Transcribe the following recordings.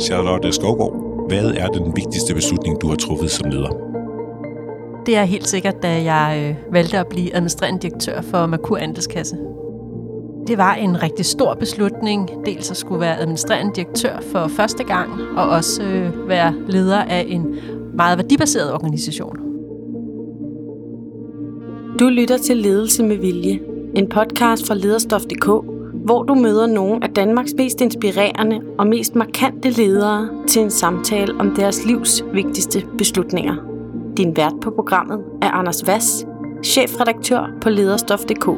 Charlotte Skovgaard, hvad er den vigtigste beslutning, du har truffet som leder? Det er helt sikkert, da jeg øh, valgte at blive administrerende direktør for Merkur Andelskasse. Det var en rigtig stor beslutning. Dels at skulle være administrerende direktør for første gang, og også øh, være leder af en meget værdibaseret organisation. Du lytter til Ledelse med Vilje, en podcast fra lederstof.dk, hvor du møder nogle af Danmarks mest inspirerende og mest markante ledere til en samtale om deres livs vigtigste beslutninger. Din vært på programmet er Anders Vass, chefredaktør på lederstof.dk.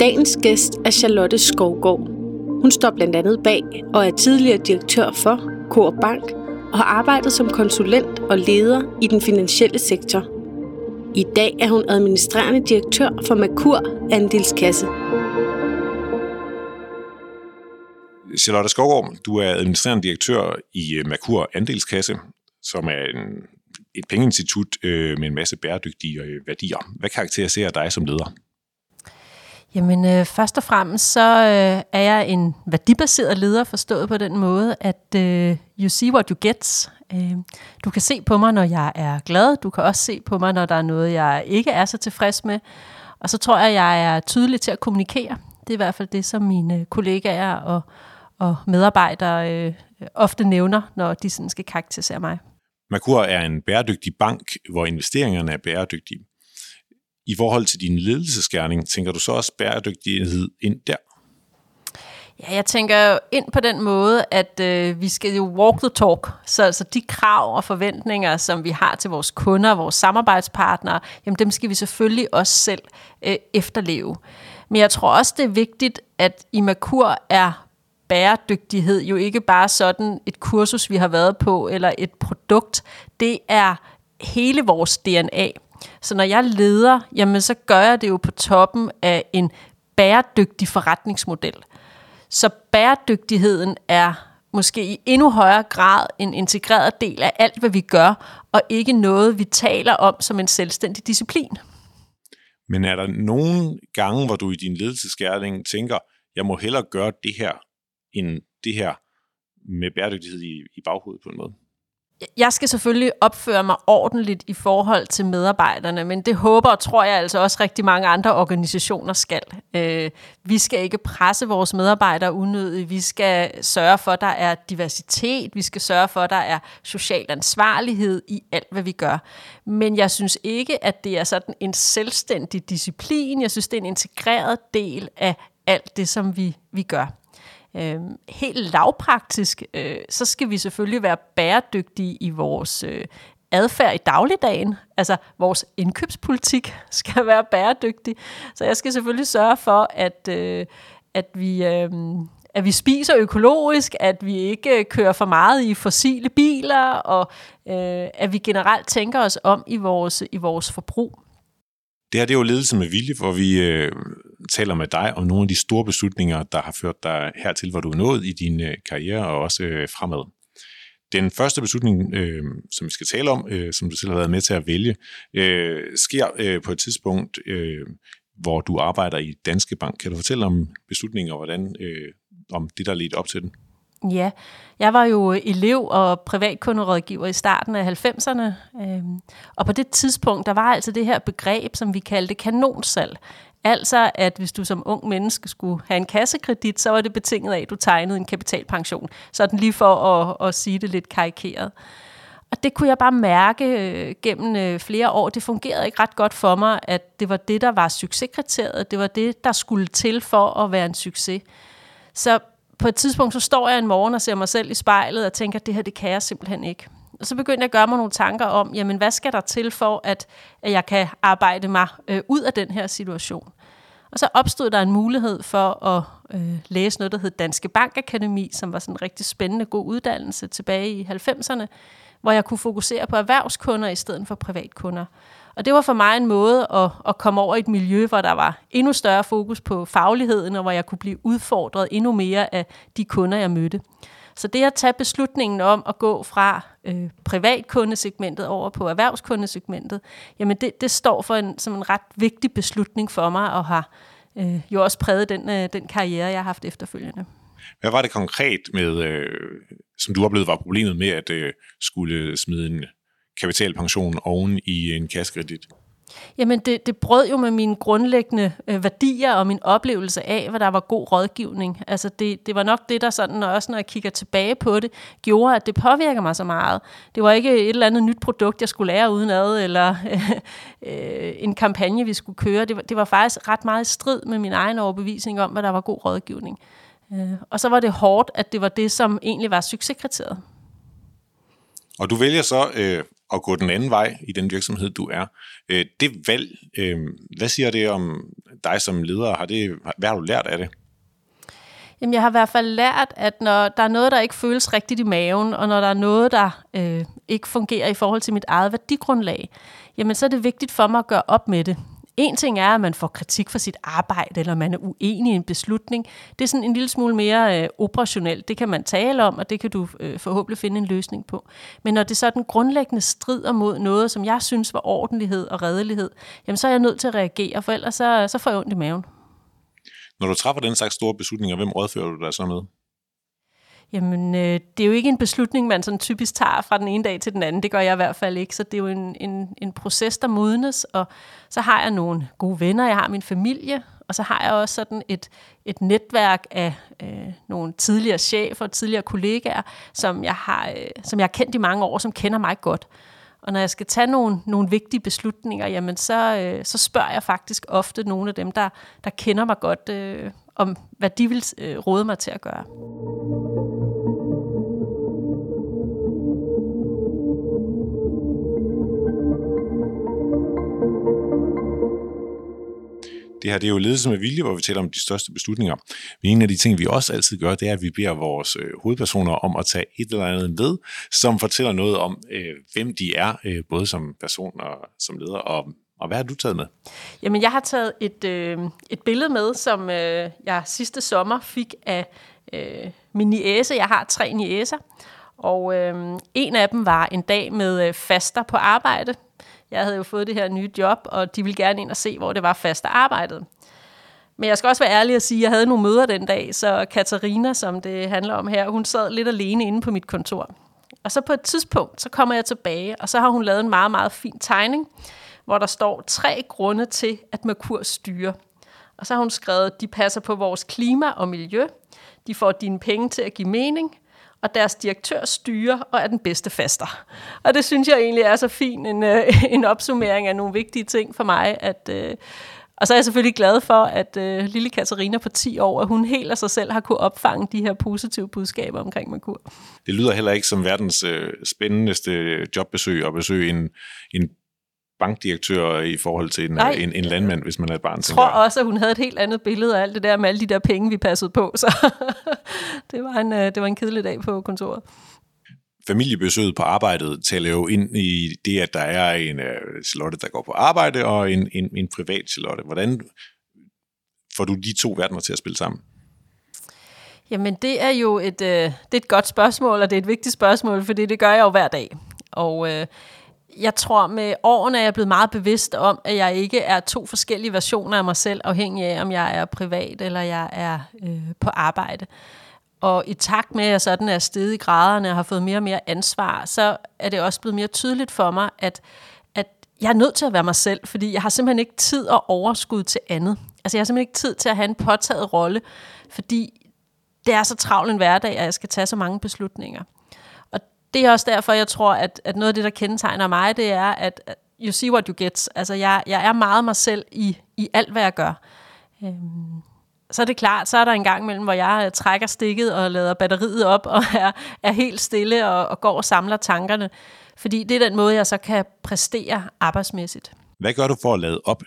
Dagens gæst er Charlotte Skovgaard. Hun står blandt andet bag og er tidligere direktør for Coop Bank og har arbejdet som konsulent og leder i den finansielle sektor. I dag er hun administrerende direktør for Merkur Andelskasse. Charlotte Skovgaard, du er administrerende direktør i øh, Merkur Andelskasse, som er en, et pengeinstitut øh, med en masse bæredygtige øh, værdier. Hvad karakteriserer dig som leder? Jamen, øh, først og fremmest så øh, er jeg en værdibaseret leder, forstået på den måde, at øh, you see what you get. Øh, du kan se på mig, når jeg er glad. Du kan også se på mig, når der er noget, jeg ikke er så tilfreds med. Og så tror jeg, at jeg er tydelig til at kommunikere. Det er i hvert fald det, som mine kollegaer og, og medarbejdere øh, ofte nævner, når de sådan skal karakterisere mig. Merkur er en bæredygtig bank, hvor investeringerne er bæredygtige. I forhold til din ledelsesgærning, tænker du så også bæredygtighed ind der? Ja, jeg tænker ind på den måde, at øh, vi skal jo walk the talk. Så altså de krav og forventninger, som vi har til vores kunder, vores samarbejdspartnere, jamen dem skal vi selvfølgelig også selv øh, efterleve. Men jeg tror også, det er vigtigt, at i Merkur er bæredygtighed jo ikke bare sådan et kursus, vi har været på, eller et produkt. Det er hele vores DNA. Så når jeg leder, jamen så gør jeg det jo på toppen af en bæredygtig forretningsmodel. Så bæredygtigheden er måske i endnu højere grad en integreret del af alt, hvad vi gør, og ikke noget, vi taler om som en selvstændig disciplin. Men er der nogle gange, hvor du i din ledelsesgærning tænker, jeg må hellere gøre det her, end det her med bæredygtighed i, i baghovedet på en måde? jeg skal selvfølgelig opføre mig ordentligt i forhold til medarbejderne, men det håber og tror jeg altså også rigtig mange andre organisationer skal. Øh, vi skal ikke presse vores medarbejdere unødigt. Vi skal sørge for, at der er diversitet. Vi skal sørge for, at der er social ansvarlighed i alt, hvad vi gør. Men jeg synes ikke, at det er sådan en selvstændig disciplin. Jeg synes, det er en integreret del af alt det, som vi, vi gør. Øh, helt lavpraktisk, øh, så skal vi selvfølgelig være bæredygtige i vores øh, adfærd i dagligdagen. Altså vores indkøbspolitik skal være bæredygtig. Så jeg skal selvfølgelig sørge for, at, øh, at vi... Øh, at vi spiser økologisk, at vi ikke øh, kører for meget i fossile biler, og øh, at vi generelt tænker os om i vores, i vores forbrug. Det her det er jo ledelse med vilje, hvor vi øh, taler med dig om nogle af de store beslutninger, der har ført dig hertil, hvor du er nået i din øh, karriere og også øh, fremad. Den første beslutning, øh, som vi skal tale om, øh, som du selv har været med til at vælge, øh, sker øh, på et tidspunkt, øh, hvor du arbejder i Danske Bank. Kan du fortælle om beslutningen og hvordan, øh, om det, der ledte op til den? Ja, jeg var jo elev og privatkunderådgiver i starten af 90'erne, øhm, og på det tidspunkt, der var altså det her begreb, som vi kaldte kanonsalg. Altså, at hvis du som ung menneske skulle have en kassekredit, så var det betinget af, at du tegnede en kapitalpension. Sådan lige for at, at sige det lidt karikeret. Og det kunne jeg bare mærke øh, gennem øh, flere år. Det fungerede ikke ret godt for mig, at det var det, der var succeskriteriet. Det var det, der skulle til for at være en succes. Så på et tidspunkt, så står jeg en morgen og ser mig selv i spejlet og tænker, at det her, det kan jeg simpelthen ikke. Så begyndte jeg at gøre mig nogle tanker om, jamen hvad skal der til for, at, at jeg kan arbejde mig øh, ud af den her situation. Og så opstod der en mulighed for at øh, læse noget, der hed Danske Bankakademi, som var sådan en rigtig spændende, god uddannelse tilbage i 90'erne, hvor jeg kunne fokusere på erhvervskunder i stedet for privatkunder. Og det var for mig en måde at, at komme over i et miljø, hvor der var endnu større fokus på fagligheden, og hvor jeg kunne blive udfordret endnu mere af de kunder, jeg mødte. Så det at tage beslutningen om at gå fra øh, privatkundesegmentet over på erhvervskundesegmentet, jamen det, det står for en, som en ret vigtig beslutning for mig, og har øh, jo også præget den, øh, den karriere, jeg har haft efterfølgende. Hvad var det konkret med, øh, som du oplevede var problemet med at øh, skulle smide en kapitalpension oven i en kassekredit? Jamen, det, det brød jo med mine grundlæggende øh, værdier og min oplevelse af, hvad der var god rådgivning. Altså, det, det var nok det, der sådan, og også når jeg kigger tilbage på det, gjorde, at det påvirker mig så meget. Det var ikke et eller andet nyt produkt, jeg skulle lære udenad, eller øh, en kampagne, vi skulle køre. Det var, det var faktisk ret meget i strid med min egen overbevisning om, hvad der var god rådgivning. Øh, og så var det hårdt, at det var det, som egentlig var succeskriteriet. Og du vælger så øh, at gå den anden vej i den virksomhed, du er. Øh, det valg, øh, hvad siger det om dig som leder? Har det, hvad har du lært af det? Jamen, jeg har i hvert fald lært, at når der er noget, der ikke føles rigtigt i maven, og når der er noget, der øh, ikke fungerer i forhold til mit eget værdigrundlag, jamen så er det vigtigt for mig at gøre op med det. En ting er, at man får kritik for sit arbejde, eller man er uenig i en beslutning. Det er sådan en lille smule mere øh, operationelt. Det kan man tale om, og det kan du øh, forhåbentlig finde en løsning på. Men når det sådan grundlæggende strider mod noget, som jeg synes var ordentlighed og redelighed, jamen så er jeg nødt til at reagere, for ellers så, så får jeg ondt i maven. Når du træffer den slags store beslutninger, hvem rådfører du dig så med? Jamen, øh, det er jo ikke en beslutning, man sådan typisk tager fra den ene dag til den anden. Det gør jeg i hvert fald ikke. Så det er jo en, en, en proces, der modnes. Og så har jeg nogle gode venner, jeg har min familie, og så har jeg også sådan et, et netværk af øh, nogle tidligere chefer og tidligere kollegaer, som jeg, har, øh, som jeg har kendt i mange år, som kender mig godt. Og når jeg skal tage nogle, nogle vigtige beslutninger, jamen så, øh, så spørger jeg faktisk ofte nogle af dem, der, der kender mig godt, øh, om hvad de vil øh, råde mig til at gøre. Det her det er jo ledelse med vilje, hvor vi taler om de største beslutninger. Men en af de ting, vi også altid gør, det er, at vi beder vores øh, hovedpersoner om at tage et eller andet med, som fortæller noget om, øh, hvem de er, øh, både som person og som leder, og og hvad har du taget med? Jamen, jeg har taget et, øh, et billede med, som øh, jeg sidste sommer fik af øh, min niæse. Jeg har tre niæser, og øh, en af dem var en dag med øh, faster på arbejde. Jeg havde jo fået det her nye job, og de ville gerne ind og se, hvor det var faste arbejdet. Men jeg skal også være ærlig at sige, at jeg havde nogle møder den dag, så Katarina, som det handler om her, hun sad lidt alene inde på mit kontor. Og så på et tidspunkt, så kommer jeg tilbage, og så har hun lavet en meget, meget fin tegning, hvor der står tre grunde til, at Merkur styrer. Og så har hun skrevet, de passer på vores klima og miljø, de får dine penge til at give mening, og deres direktør styrer og er den bedste faster. Og det synes jeg egentlig er så fin en, øh, en opsummering af nogle vigtige ting for mig, at... Øh, og så er jeg selvfølgelig glad for, at øh, lille Katarina på 10 år, at hun helt af sig selv har kunne opfange de her positive budskaber omkring Merkur. Det lyder heller ikke som verdens øh, spændendeste jobbesøg at besøge en, en bankdirektør i forhold til en, en, en landmand, hvis man er et barn. Jeg tror også, at hun havde et helt andet billede af alt det der med alle de der penge, vi passede på. Så det, var en, øh, det var en kedelig dag på kontoret. Familiebesøget på arbejdet taler jo ind i det, at der er en uh, Charlotte, der går på arbejde, og en, en, en privat Charlotte. Hvordan får du de to verdener til at spille sammen? Jamen, det er jo et, øh, det er et godt spørgsmål, og det er et vigtigt spørgsmål, fordi det gør jeg jo hver dag. Og øh, jeg tror, med årene er jeg blevet meget bevidst om, at jeg ikke er to forskellige versioner af mig selv, afhængig af, om jeg er privat eller jeg er øh, på arbejde. Og i takt med, at jeg sådan er steget i graderne og har fået mere og mere ansvar, så er det også blevet mere tydeligt for mig, at, at jeg er nødt til at være mig selv, fordi jeg har simpelthen ikke tid og overskud til andet. Altså jeg har simpelthen ikke tid til at have en påtaget rolle, fordi det er så travl en hverdag, at jeg skal tage så mange beslutninger det er også derfor, jeg tror, at, at noget af det, der kendetegner mig, det er, at you see what you get. Altså, jeg, jeg er meget mig selv i, i alt, hvad jeg gør. Øhm, så er det klart, så er der en gang imellem, hvor jeg øh, trækker stikket og lader batteriet op og er, er helt stille og, og går og samler tankerne. Fordi det er den måde, jeg så kan præstere arbejdsmæssigt. Hvad gør du for at lade op?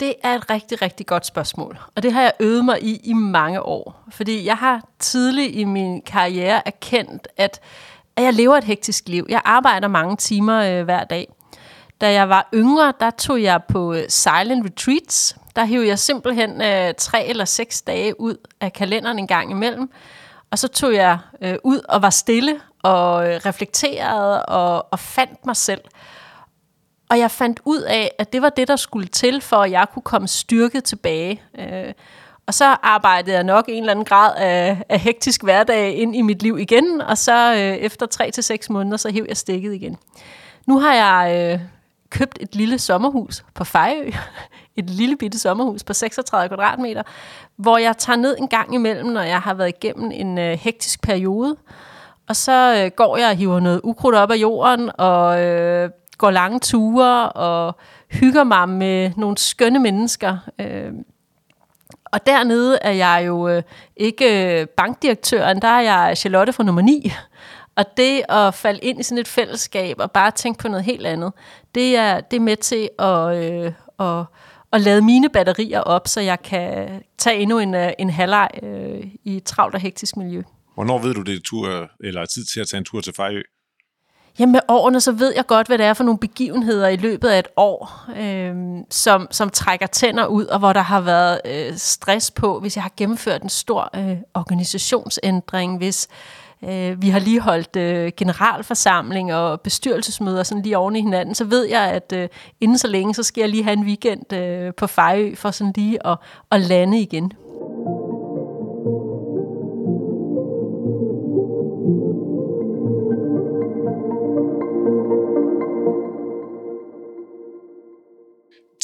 Det er et rigtig, rigtig godt spørgsmål. Og det har jeg øvet mig i i mange år. Fordi jeg har tidligt i min karriere erkendt, at, at jeg lever et hektisk liv. Jeg arbejder mange timer øh, hver dag. Da jeg var yngre, der tog jeg på øh, silent retreats. Der hævde jeg simpelthen øh, tre eller seks dage ud af kalenderen en gang imellem. Og så tog jeg øh, ud og var stille og øh, reflekterede og, og fandt mig selv. Og jeg fandt ud af, at det var det, der skulle til, for at jeg kunne komme styrket tilbage. Øh, og så arbejdede jeg nok en eller anden grad af, af hektisk hverdag ind i mit liv igen, og så øh, efter tre til seks måneder, så hæv jeg stikket igen. Nu har jeg øh, købt et lille sommerhus på Fejø, et lille bitte sommerhus på 36 kvadratmeter, hvor jeg tager ned en gang imellem, når jeg har været igennem en øh, hektisk periode, og så øh, går jeg og hiver noget ukrudt op af jorden, og øh, går lange ture, og hygger mig med nogle skønne mennesker. Øh, og dernede er jeg jo øh, ikke øh, bankdirektøren, der er jeg Charlotte fra nummer 9. Og det at falde ind i sådan et fællesskab og bare tænke på noget helt andet, det er, det er med til at, øh, at, at lade mine batterier op, så jeg kan tage endnu en, øh, en halvleg øh, i et travlt og hektisk miljø. Hvornår ved du, det er tur, eller er tid til at tage en tur til Fejø? Jamen med årene, så ved jeg godt, hvad det er for nogle begivenheder i løbet af et år, øh, som, som trækker tænder ud, og hvor der har været øh, stress på, hvis jeg har gennemført en stor øh, organisationsændring, hvis øh, vi har lige holdt øh, generalforsamling og bestyrelsesmøder sådan lige oven i hinanden, så ved jeg, at øh, inden så længe, så skal jeg lige have en weekend øh, på Fejø for sådan lige at, at lande igen.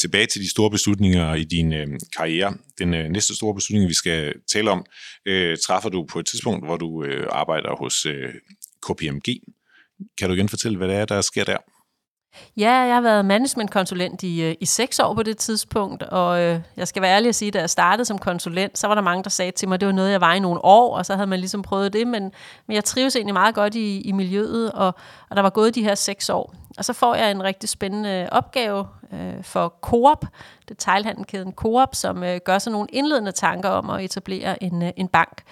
Tilbage til de store beslutninger i din øh, karriere. Den øh, næste store beslutning, vi skal tale om, øh, træffer du på et tidspunkt, hvor du øh, arbejder hos øh, KPMG. Kan du igen fortælle, hvad det er, der sker der? Ja, jeg har været managementkonsulent i, øh, i seks år på det tidspunkt, og øh, jeg skal være ærlig at sige, at da jeg startede som konsulent, så var der mange, der sagde til mig, at det var noget, jeg var i nogle år, og så havde man ligesom prøvet det, men, men jeg trives egentlig meget godt i, i miljøet, og, og der var gået de her seks år. Og så får jeg en rigtig spændende opgave øh, for Coop, detailhandelkæden Coop, som øh, gør sig nogle indledende tanker om at etablere en, øh, en bank.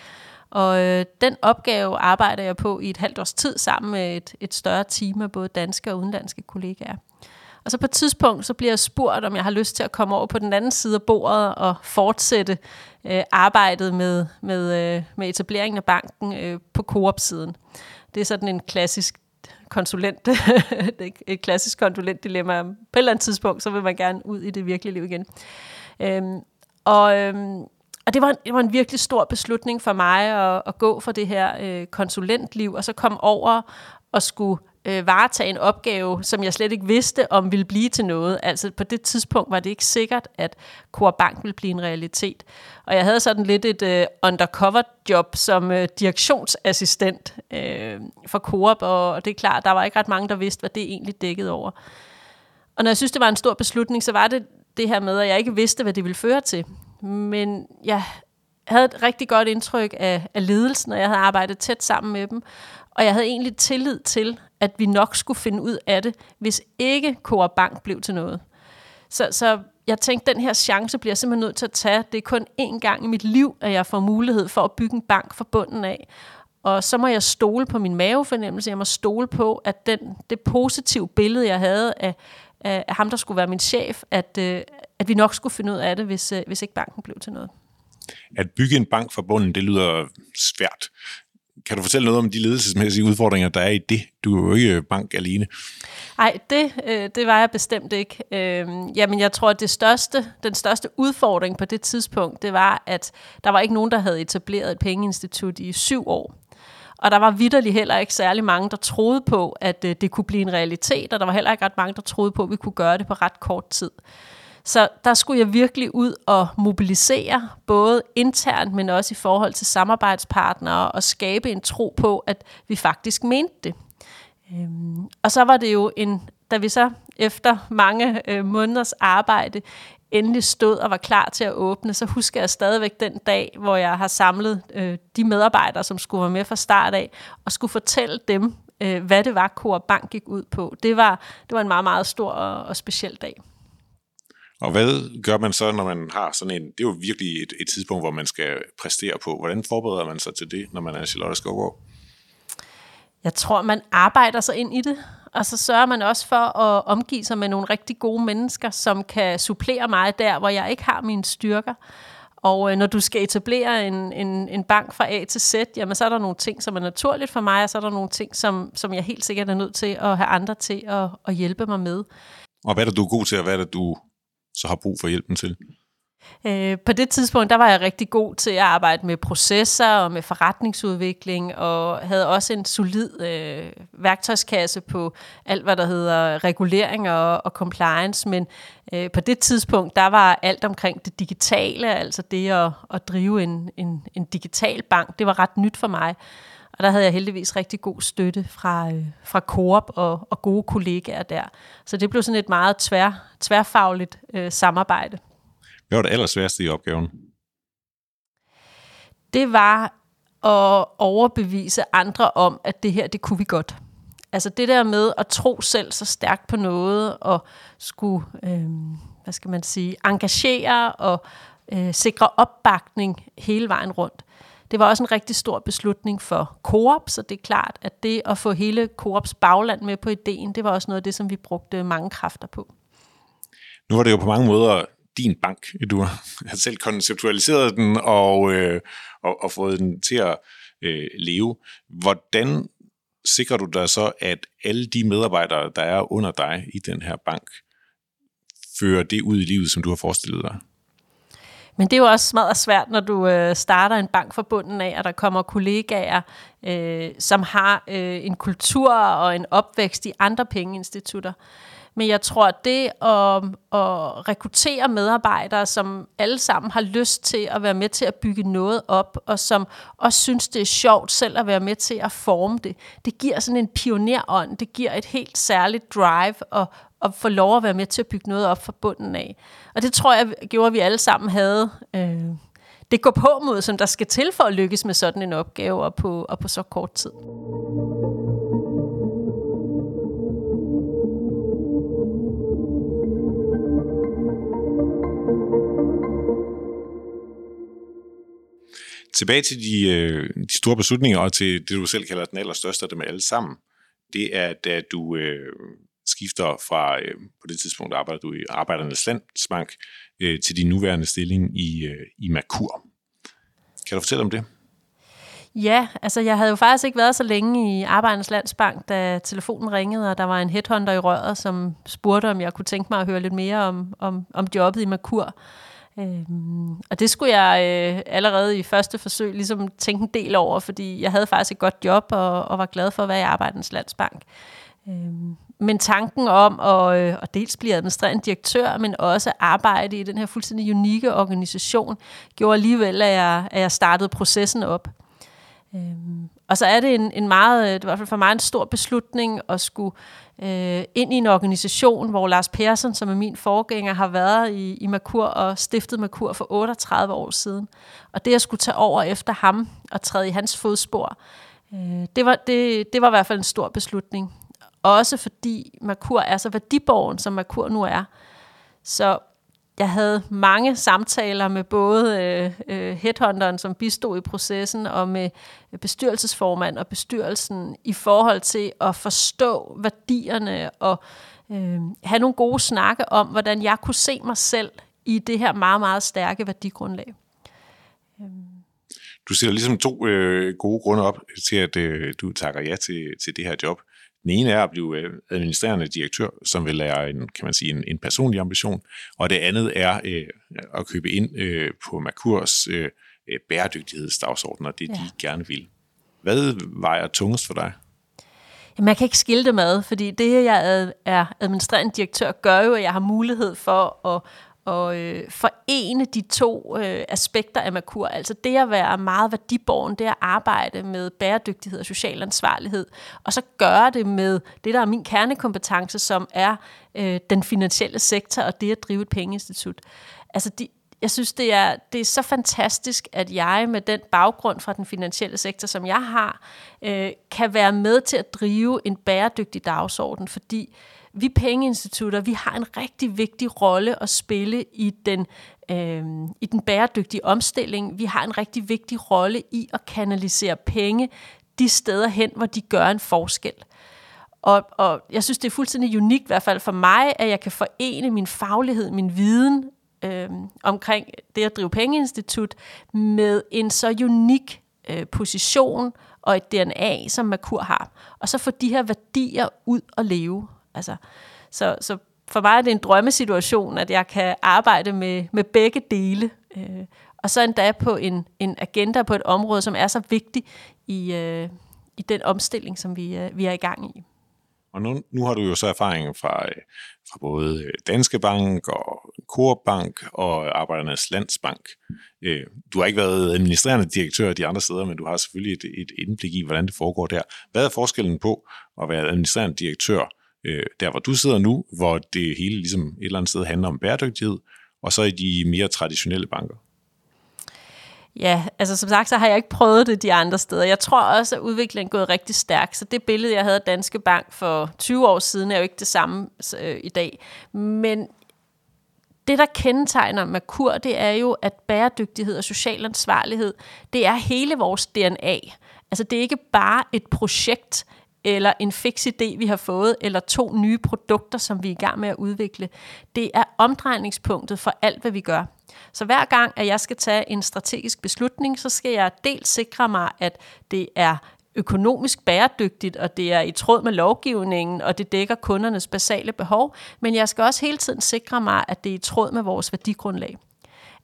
Og øh, den opgave arbejder jeg på i et halvt års tid sammen med et, et større team af både danske og udenlandske kollegaer. Og så på et tidspunkt, så bliver jeg spurgt, om jeg har lyst til at komme over på den anden side af bordet og fortsætte øh, arbejdet med, med, øh, med etableringen af banken øh, på Coop-siden. Det er sådan en klassisk konsulent, et klassisk konsulentdilemma. På et eller andet tidspunkt, så vil man gerne ud i det virkelige liv igen. Øhm, og, øhm, og det var, en, det var en virkelig stor beslutning for mig at, at gå for det her øh, konsulentliv, og så komme over og skulle øh, varetage en opgave, som jeg slet ikke vidste, om ville blive til noget. Altså på det tidspunkt var det ikke sikkert, at Coop Bank ville blive en realitet. Og jeg havde sådan lidt et øh, undercover job som øh, direktionsassistent øh, for Coop, og det er klart, der var ikke ret mange, der vidste, hvad det egentlig dækkede over. Og når jeg synes, det var en stor beslutning, så var det det her med, at jeg ikke vidste, hvad det ville føre til. Men jeg havde et rigtig godt indtryk af, af ledelsen, og jeg havde arbejdet tæt sammen med dem. Og jeg havde egentlig tillid til, at vi nok skulle finde ud af det, hvis ikke Coop Bank blev til noget. Så, så jeg tænkte, den her chance bliver jeg simpelthen nødt til at tage. Det er kun én gang i mit liv, at jeg får mulighed for at bygge en bank fra bunden af. Og så må jeg stole på min mavefornemmelse. Jeg må stole på, at den, det positive billede, jeg havde af, af, ham, der skulle være min chef, at, øh, at vi nok skulle finde ud af det, hvis, øh, hvis ikke banken blev til noget. At bygge en bank fra bunden, det lyder svært. Kan du fortælle noget om de ledelsesmæssige udfordringer, der er i det? Du er jo ikke bank alene. Nej, det, øh, det var jeg bestemt ikke. Øh, jamen, jeg tror, at det største, den største udfordring på det tidspunkt, det var, at der var ikke nogen, der havde etableret et pengeinstitut i syv år. Og der var vidderligt heller ikke særlig mange, der troede på, at øh, det kunne blive en realitet, og der var heller ikke ret mange, der troede på, at vi kunne gøre det på ret kort tid. Så der skulle jeg virkelig ud og mobilisere, både internt, men også i forhold til samarbejdspartnere, og skabe en tro på, at vi faktisk mente det. Øhm, og så var det jo en, da vi så efter mange øh, måneders arbejde endelig stod og var klar til at åbne, så husker jeg stadigvæk den dag, hvor jeg har samlet øh, de medarbejdere, som skulle være med fra start af, og skulle fortælle dem, øh, hvad det var, Coop Bank gik ud på. Det var, det var en meget, meget stor og, og speciel dag. Og hvad gør man så, når man har sådan en... Det er jo virkelig et, et tidspunkt, hvor man skal præstere på. Hvordan forbereder man sig til det, når man er Charlotte Skovgaard? Jeg tror, man arbejder sig ind i det, og så sørger man også for at omgive sig med nogle rigtig gode mennesker, som kan supplere mig der, hvor jeg ikke har mine styrker. Og øh, når du skal etablere en, en, en bank fra A til Z, jamen så er der nogle ting, som er naturligt for mig, og så er der nogle ting, som, som jeg helt sikkert er nødt til at have andre til at, at hjælpe mig med. Og hvad er det, du er god til, og hvad er det, du så har brug for hjælpen til? Øh, på det tidspunkt, der var jeg rigtig god til at arbejde med processer og med forretningsudvikling, og havde også en solid øh, værktøjskasse på alt, hvad der hedder regulering og, og compliance, men øh, på det tidspunkt, der var alt omkring det digitale, altså det at, at drive en, en, en digital bank, det var ret nyt for mig. Og der havde jeg heldigvis rigtig god støtte fra, øh, fra Coop og, og gode kollegaer der. Så det blev sådan et meget tvær, tværfagligt øh, samarbejde. Hvad var det allersværeste i opgaven? Det var at overbevise andre om, at det her, det kunne vi godt. Altså det der med at tro selv så stærkt på noget, og skulle, øh, hvad skal man sige, engagere og øh, sikre opbakning hele vejen rundt. Det var også en rigtig stor beslutning for Coop, så det er klart, at det at få hele Coops bagland med på ideen, det var også noget af det, som vi brugte mange kræfter på. Nu var det jo på mange måder din bank. Du har selv konceptualiseret den og, øh, og, og fået den til at øh, leve. Hvordan sikrer du dig så, at alle de medarbejdere, der er under dig i den her bank, fører det ud i livet, som du har forestillet dig? Men det er jo også smadret svært, når du øh, starter en bank fra bunden af, at der kommer kollegaer, øh, som har øh, en kultur og en opvækst i andre pengeinstitutter. Men jeg tror, at det at, at rekruttere medarbejdere, som alle sammen har lyst til at være med til at bygge noget op, og som også synes, det er sjovt selv at være med til at forme det, det giver sådan en pionerånd, det giver et helt særligt drive og, og få lov at være med til at bygge noget op fra bunden af. Og det tror jeg gjorde, at vi alle sammen havde øh, det går på mod, som der skal til for at lykkes med sådan en opgave og på, og på så kort tid. Tilbage til de, øh, de store beslutninger og til det, du selv kalder den allerstørste af dem alle sammen. Det er, da du øh, skifter fra, øh, på det tidspunkt arbejder du i Arbejdernes Landsbank, øh, til din nuværende stilling i, øh, i Merkur. Kan du fortælle om det? Ja, altså jeg havde jo faktisk ikke været så længe i Arbejdernes Landsbank, da telefonen ringede, og der var en headhunter i røret, som spurgte, om jeg kunne tænke mig at høre lidt mere om, om, om jobbet i Merkur. Øhm, og det skulle jeg øh, allerede i første forsøg ligesom tænke en del over, fordi jeg havde faktisk et godt job og, og var glad for at være i Arbejdernes Landsbank. Øhm, men tanken om at, øh, at dels blive administrerende direktør, men også arbejde i den her fuldstændig unikke organisation, gjorde alligevel, at jeg, at jeg startede processen op. Øhm, og så er det en, en meget, øh, det var i hvert fald for mig en stor beslutning at skulle øh, ind i en organisation, hvor Lars Persson, som er min forgænger, har været i, i Merkur og stiftet Merkur for 38 år siden. Og det at skulle tage over efter ham og træde i hans fodspor, øh, det, var, det, det var i hvert fald en stor beslutning. Også fordi Merkur er så værdiborgen, som Merkur nu er. Så jeg havde mange samtaler med både øh, øh, headhunteren, som bistod i processen, og med øh, bestyrelsesformand og bestyrelsen i forhold til at forstå værdierne og øh, have nogle gode snakke om, hvordan jeg kunne se mig selv i det her meget, meget stærke værdigrundlag. Du sætter ligesom to øh, gode grunde op til, at øh, du takker ja til, til det her job. Den ene er at blive øh, administrerende direktør, som vil være en, kan man sige, en, en personlig ambition, og det andet er øh, at købe ind øh, på Merkurs øh, øh, bæredygtighedsdagsorden, og det ja. de gerne vil. Hvad vejer tungest for dig? Jamen, jeg kan ikke skille det med, fordi det, jeg er administrerende direktør, gør jo, at jeg har mulighed for at, og øh, forene de to øh, aspekter af Merkur. Altså det at være meget værdiborgen, det at arbejde med bæredygtighed og social ansvarlighed, og så gøre det med det, der er min kernekompetence, som er øh, den finansielle sektor og det at drive et pengeinstitut. Altså de, jeg synes, det er, det er så fantastisk, at jeg med den baggrund fra den finansielle sektor, som jeg har, øh, kan være med til at drive en bæredygtig dagsorden, fordi vi pengeinstitutter, vi har en rigtig vigtig rolle at spille i den, øh, i den bæredygtige omstilling. Vi har en rigtig vigtig rolle i at kanalisere penge de steder hen, hvor de gør en forskel. Og, og jeg synes, det er fuldstændig unikt, i hvert fald for mig, at jeg kan forene min faglighed, min viden øh, omkring det at drive pengeinstitut med en så unik øh, position og et DNA, som Merkur har. Og så få de her værdier ud og leve. Altså, så, så for mig er det en drømmesituation, at jeg kan arbejde med, med begge dele. Øh, og så endda på en, en agenda på et område, som er så vigtig i, øh, i den omstilling, som vi, øh, vi er i gang i. Og nu, nu har du jo så erfaring fra, øh, fra både Danske Bank og Coop Bank og Arbejdernes Landsbank. Øh, du har ikke været administrerende direktør de andre steder, men du har selvfølgelig et, et indblik i, hvordan det foregår der. Hvad er forskellen på at være administrerende direktør øh, der, hvor du sidder nu, hvor det hele ligesom et eller andet sted handler om bæredygtighed, og så i de mere traditionelle banker? Ja, altså som sagt, så har jeg ikke prøvet det de andre steder. Jeg tror også, at udviklingen er gået rigtig stærkt, så det billede, jeg havde af Danske Bank for 20 år siden, er jo ikke det samme øh, i dag. Men det, der kendetegner Merkur, det er jo, at bæredygtighed og social ansvarlighed, det er hele vores DNA. Altså det er ikke bare et projekt, eller en fix idé, vi har fået, eller to nye produkter, som vi er i gang med at udvikle. Det er omdrejningspunktet for alt, hvad vi gør. Så hver gang, at jeg skal tage en strategisk beslutning, så skal jeg dels sikre mig, at det er økonomisk bæredygtigt, og det er i tråd med lovgivningen, og det dækker kundernes basale behov, men jeg skal også hele tiden sikre mig, at det er i tråd med vores værdigrundlag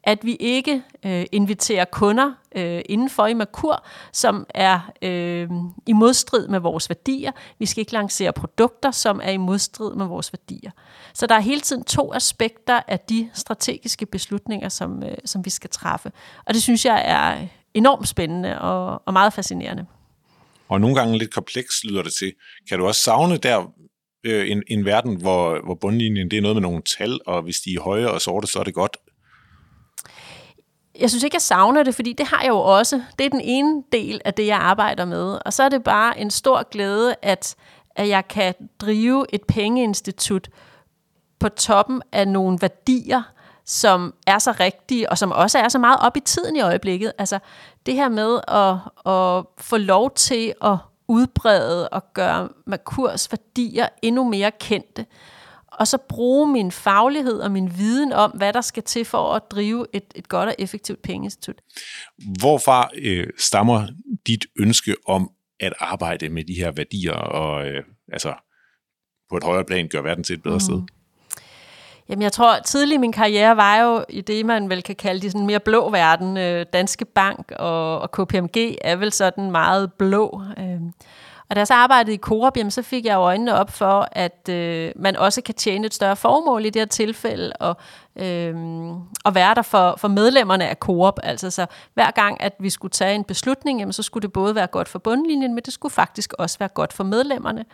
at vi ikke øh, inviterer kunder øh, indenfor i Merkur, som er øh, i modstrid med vores værdier. Vi skal ikke lancere produkter, som er i modstrid med vores værdier. Så der er hele tiden to aspekter af de strategiske beslutninger, som, øh, som vi skal træffe. Og det synes jeg er enormt spændende og, og meget fascinerende. Og nogle gange lidt kompleks lyder det til. Kan du også savne der øh, en, en verden, hvor, hvor bundlinjen det er noget med nogle tal, og hvis de er høje og sorte, så er det godt, jeg synes ikke, jeg savner det, fordi det har jeg jo også. Det er den ene del af det, jeg arbejder med. Og så er det bare en stor glæde, at, at jeg kan drive et pengeinstitut på toppen af nogle værdier, som er så rigtige, og som også er så meget op i tiden i øjeblikket. Altså det her med at, at få lov til at udbrede og gøre Merkurs værdier endnu mere kendte og så bruge min faglighed og min viden om, hvad der skal til for at drive et, et godt og effektivt pengeinstitut. Hvorfra øh, stammer dit ønske om at arbejde med de her værdier og øh, altså på et højere plan gøre verden til et bedre mm. sted? Jamen, jeg tror, tidlig i min karriere var jo i det, man vel kan kalde de sådan mere blå verden. Øh, Danske Bank og, og KPMG er vel sådan meget blå. Øh. Og da jeg så arbejdede i Coop, jamen, så fik jeg øjnene op for, at øh, man også kan tjene et større formål i det her tilfælde, og, øh, og være der for, for medlemmerne af Coop. Altså så hver gang, at vi skulle tage en beslutning, jamen, så skulle det både være godt for bundlinjen, men det skulle faktisk også være godt for medlemmerne.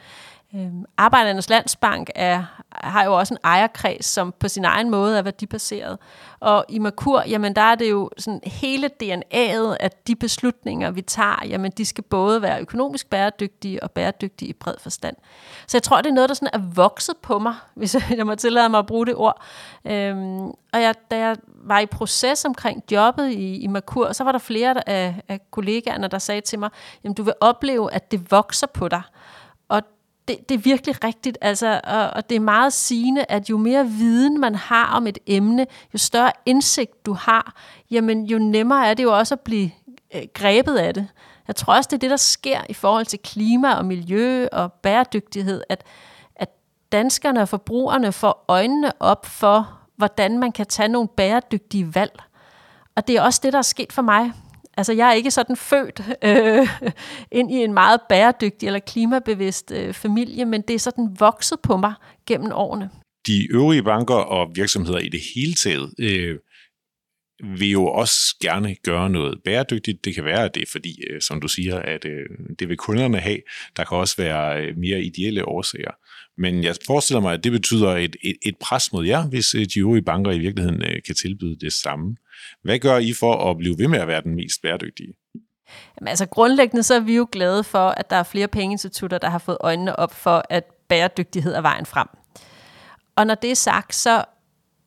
Øhm, Arbejdernes Landsbank er, har jo også en ejerkreds, som på sin egen måde er værdibaseret. Og i Merkur, jamen der er det jo sådan hele DNA'et at de beslutninger, vi tager, jamen de skal både være økonomisk bæredygtige og bæredygtige i bred forstand. Så jeg tror, det er noget, der sådan er vokset på mig, hvis jeg må tillade mig at bruge det ord. Øhm, og jeg, da jeg var i proces omkring jobbet i, i Merkur, så var der flere af, af kollegaerne, der sagde til mig, jamen du vil opleve, at det vokser på dig. Det, det er virkelig rigtigt, altså, og, og det er meget sigende, at jo mere viden man har om et emne, jo større indsigt du har, jamen jo nemmere er det jo også at blive øh, grebet af det. Jeg tror også, det er det, der sker i forhold til klima og miljø og bæredygtighed, at, at danskerne og forbrugerne får øjnene op for, hvordan man kan tage nogle bæredygtige valg. Og det er også det, der er sket for mig. Altså, jeg er ikke sådan født øh, ind i en meget bæredygtig eller klimabevidst øh, familie, men det er sådan vokset på mig gennem årene. De øvrige banker og virksomheder i det hele taget øh, vil jo også gerne gøre noget bæredygtigt. Det kan være, at det er fordi, øh, som du siger, at øh, det vil kunderne have. Der kan også være øh, mere ideelle årsager. Men jeg forestiller mig, at det betyder et, et, et pres mod jer, hvis øh, de øvrige banker i virkeligheden øh, kan tilbyde det samme. Hvad gør I for at blive ved med at være den mest bæredygtige? Jamen, altså grundlæggende så er vi jo glade for, at der er flere pengeinstitutter, der har fået øjnene op for, at bæredygtighed er vejen frem. Og når det er sagt, så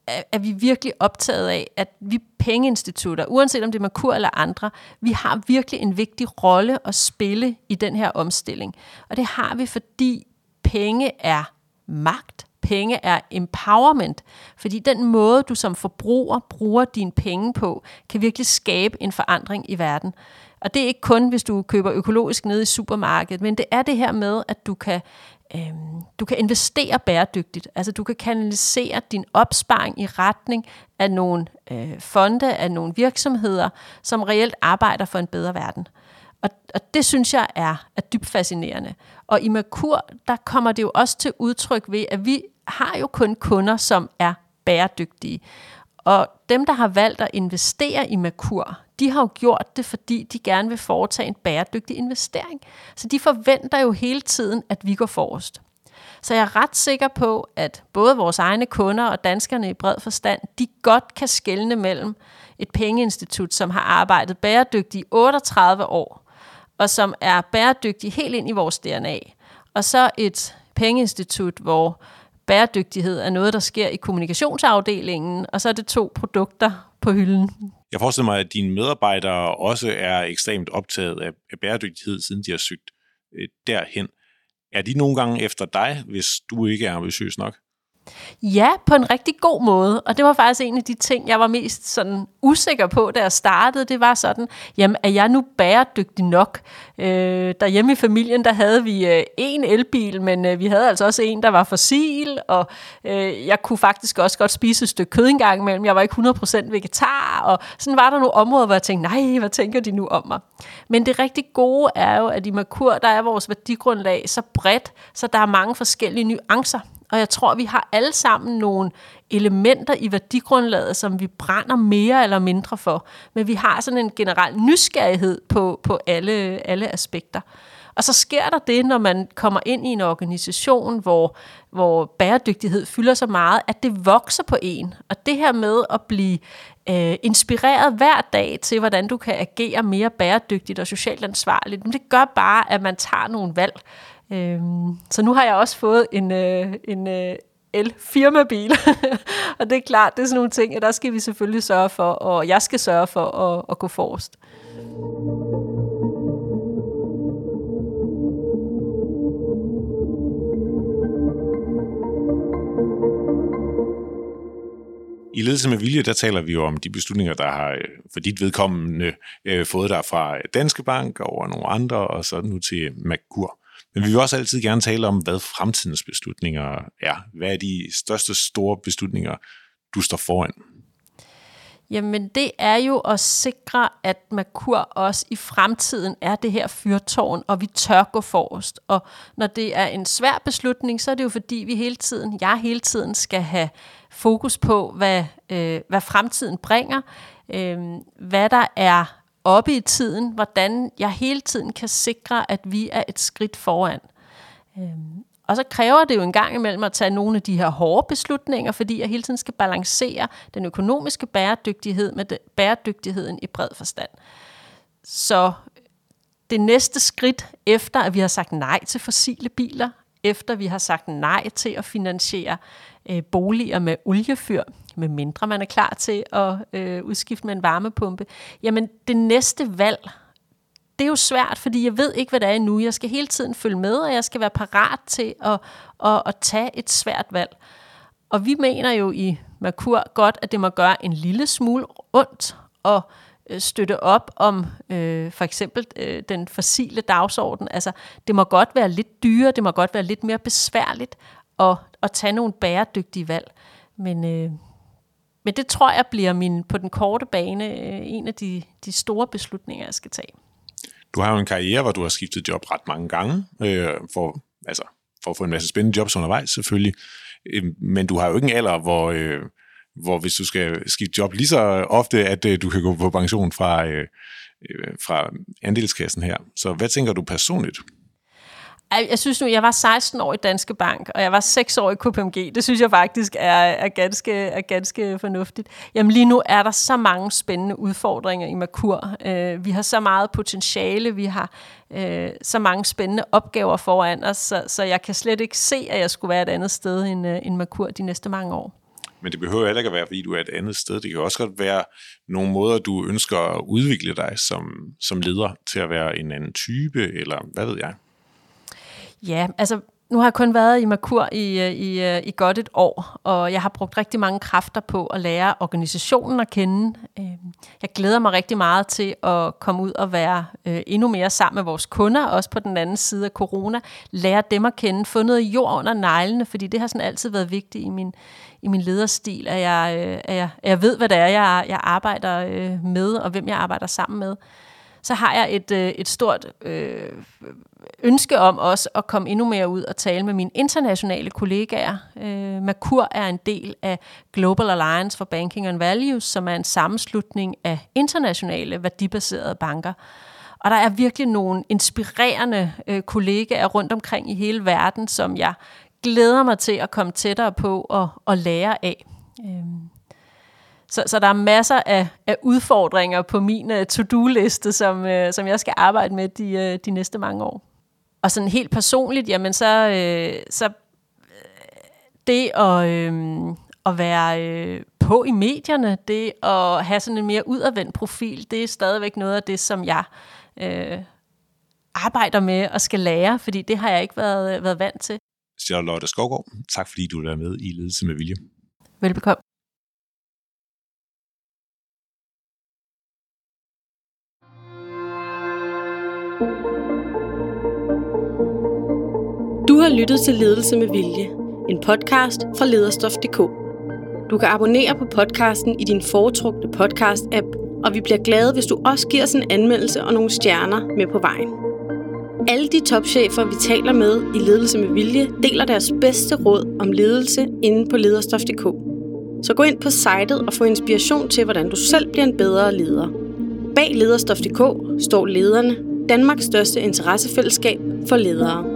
er vi virkelig optaget af, at vi pengeinstitutter, uanset om det er Merkur eller andre, vi har virkelig en vigtig rolle at spille i den her omstilling. Og det har vi, fordi penge er magt, penge er empowerment, fordi den måde, du som forbruger bruger dine penge på, kan virkelig skabe en forandring i verden. Og det er ikke kun, hvis du køber økologisk nede i supermarkedet, men det er det her med, at du kan Øhm, du kan investere bæredygtigt. Altså du kan kanalisere din opsparing i retning af nogle øh, fonde, af nogle virksomheder, som reelt arbejder for en bedre verden. Og, og det synes jeg er, er dybt fascinerende. Og i Merkur, der kommer det jo også til udtryk ved, at vi har jo kun kunder, som er bæredygtige. Og dem, der har valgt at investere i Merkur, de har jo gjort det, fordi de gerne vil foretage en bæredygtig investering. Så de forventer jo hele tiden, at vi går forrest. Så jeg er ret sikker på, at både vores egne kunder og danskerne i bred forstand, de godt kan skelne mellem et pengeinstitut, som har arbejdet bæredygtigt i 38 år, og som er bæredygtig helt ind i vores DNA, og så et pengeinstitut, hvor bæredygtighed er noget, der sker i kommunikationsafdelingen, og så er det to produkter på hylden. Jeg forestiller mig, at dine medarbejdere også er ekstremt optaget af bæredygtighed, siden de har søgt øh, derhen. Er de nogle gange efter dig, hvis du ikke er ambitiøs nok? Ja, på en rigtig god måde. Og det var faktisk en af de ting, jeg var mest sådan usikker på, da jeg startede. Det var sådan, jamen er jeg nu bæredygtig nok? Øh, derhjemme i familien, der havde vi øh, en elbil, men øh, vi havde altså også en, der var fossil, og øh, jeg kunne faktisk også godt spise et stykke kød engang imellem. Jeg var ikke 100% vegetar, og sådan var der nogle områder, hvor jeg tænkte, nej, hvad tænker de nu om mig? Men det rigtig gode er jo, at i Merkur, der er vores værdigrundlag så bredt, så der er mange forskellige nuancer. Og jeg tror, vi har alle sammen nogle elementer i værdigrundlaget, som vi brænder mere eller mindre for. Men vi har sådan en generel nysgerrighed på, på alle, alle aspekter. Og så sker der det, når man kommer ind i en organisation, hvor, hvor bæredygtighed fylder så meget, at det vokser på en. Og det her med at blive øh, inspireret hver dag til, hvordan du kan agere mere bæredygtigt og socialt ansvarligt, det gør bare, at man tager nogle valg, Øhm, så nu har jeg også fået en, øh, en øh, el-firmabil, og det er klart, det er sådan nogle ting, at der skal vi selvfølgelig sørge for, og jeg skal sørge for at, at gå forrest. I ledelse med vilje, der taler vi jo om de beslutninger, der har øh, for dit vedkommende øh, fået dig fra Danske Bank over nogle andre, og så nu til Merkur. Men vi vil også altid gerne tale om, hvad fremtidens beslutninger er. Hvad er de største store beslutninger, du står foran? Jamen det er jo at sikre, at Merkur også i fremtiden er det her fyrtårn, og vi tør gå forrest. Og når det er en svær beslutning, så er det jo fordi, vi hele tiden, jeg hele tiden skal have fokus på, hvad, øh, hvad fremtiden bringer, øh, hvad der er oppe i tiden, hvordan jeg hele tiden kan sikre, at vi er et skridt foran. Øhm, og så kræver det jo en gang imellem at tage nogle af de her hårde beslutninger, fordi jeg hele tiden skal balancere den økonomiske bæredygtighed med bæredygtigheden i bred forstand. Så det næste skridt efter, at vi har sagt nej til fossile biler, efter vi har sagt nej til at finansiere øh, boliger med oliefyr, med mindre man er klar til at øh, udskifte med en varmepumpe, jamen det næste valg, det er jo svært, fordi jeg ved ikke, hvad det er endnu. Jeg skal hele tiden følge med, og jeg skal være parat til at, at, at tage et svært valg. Og vi mener jo i Merkur godt, at det må gøre en lille smule ondt og øh, støtte op om øh, for eksempel øh, den fossile dagsorden. Altså, det må godt være lidt dyre, det må godt være lidt mere besværligt at, at tage nogle bæredygtige valg. Men, øh, men det tror jeg bliver min, på den korte bane øh, en af de, de store beslutninger, jeg skal tage. Du har jo en karriere, hvor du har skiftet job ret mange gange, øh, for, altså, for at få en masse spændende jobs undervejs selvfølgelig. Øhm, men du har jo ikke en alder, hvor, øh, hvor hvis du skal skifte job lige så ofte, at øh, du kan gå på pension fra, øh, øh fra andelskassen her. Så hvad tænker du personligt? Jeg synes nu, jeg var 16 år i Danske Bank, og jeg var 6 år i KPMG. Det synes jeg faktisk er, er, ganske, er ganske fornuftigt. Jamen lige nu er der så mange spændende udfordringer i Merkur. Øh, vi har så meget potentiale, vi har øh, så mange spændende opgaver foran os, så, så jeg kan slet ikke se, at jeg skulle være et andet sted end, øh, end Merkur de næste mange år. Men det behøver heller ikke at være, fordi du er et andet sted. Det kan også godt være nogle måder, du ønsker at udvikle dig som, som leder til at være en anden type, eller hvad ved jeg? Ja, altså nu har jeg kun været i Merkur i, øh, i, øh, i godt et år, og jeg har brugt rigtig mange kræfter på at lære organisationen at kende. Øhm, jeg glæder mig rigtig meget til at komme ud og være øh, endnu mere sammen med vores kunder, også på den anden side af corona. Lære dem at kende, få noget jord under neglene, fordi det har sådan altid været vigtigt i min, i min lederstil, at jeg, at jeg, at jeg ved, hvad det er, jeg, jeg arbejder med, og hvem jeg arbejder sammen med så har jeg et, øh, et stort øh, ønske om også at komme endnu mere ud og tale med mine internationale kollegaer. Øh, Merkur er en del af Global Alliance for Banking and Values, som er en sammenslutning af internationale værdibaserede banker. Og der er virkelig nogle inspirerende øh, kollegaer rundt omkring i hele verden, som jeg glæder mig til at komme tættere på og, og lære af. Øh. Så, så der er masser af, af udfordringer på min uh, to-do-liste, som, uh, som jeg skal arbejde med de, uh, de næste mange år. Og sådan helt personligt, jamen så, øh, så det at, øh, at være øh, på i medierne, det at have sådan en mere udadvendt profil, det er stadigvæk noget af det, som jeg øh, arbejder med og skal lære, fordi det har jeg ikke været, været vant til. Charlotte Skovgaard, tak fordi du er med i Ledelse med Vilje. Velbekomme. Du har lyttet til Ledelse med Vilje, en podcast fra lederstof.dk. Du kan abonnere på podcasten i din foretrukne podcast-app, og vi bliver glade, hvis du også giver os en anmeldelse og nogle stjerner med på vejen. Alle de topchefer, vi taler med i Ledelse med Vilje, deler deres bedste råd om ledelse inde på lederstof.dk. Så gå ind på sitet og få inspiration til, hvordan du selv bliver en bedre leder. Bag lederstof.dk står lederne, Danmarks største interessefællesskab for ledere.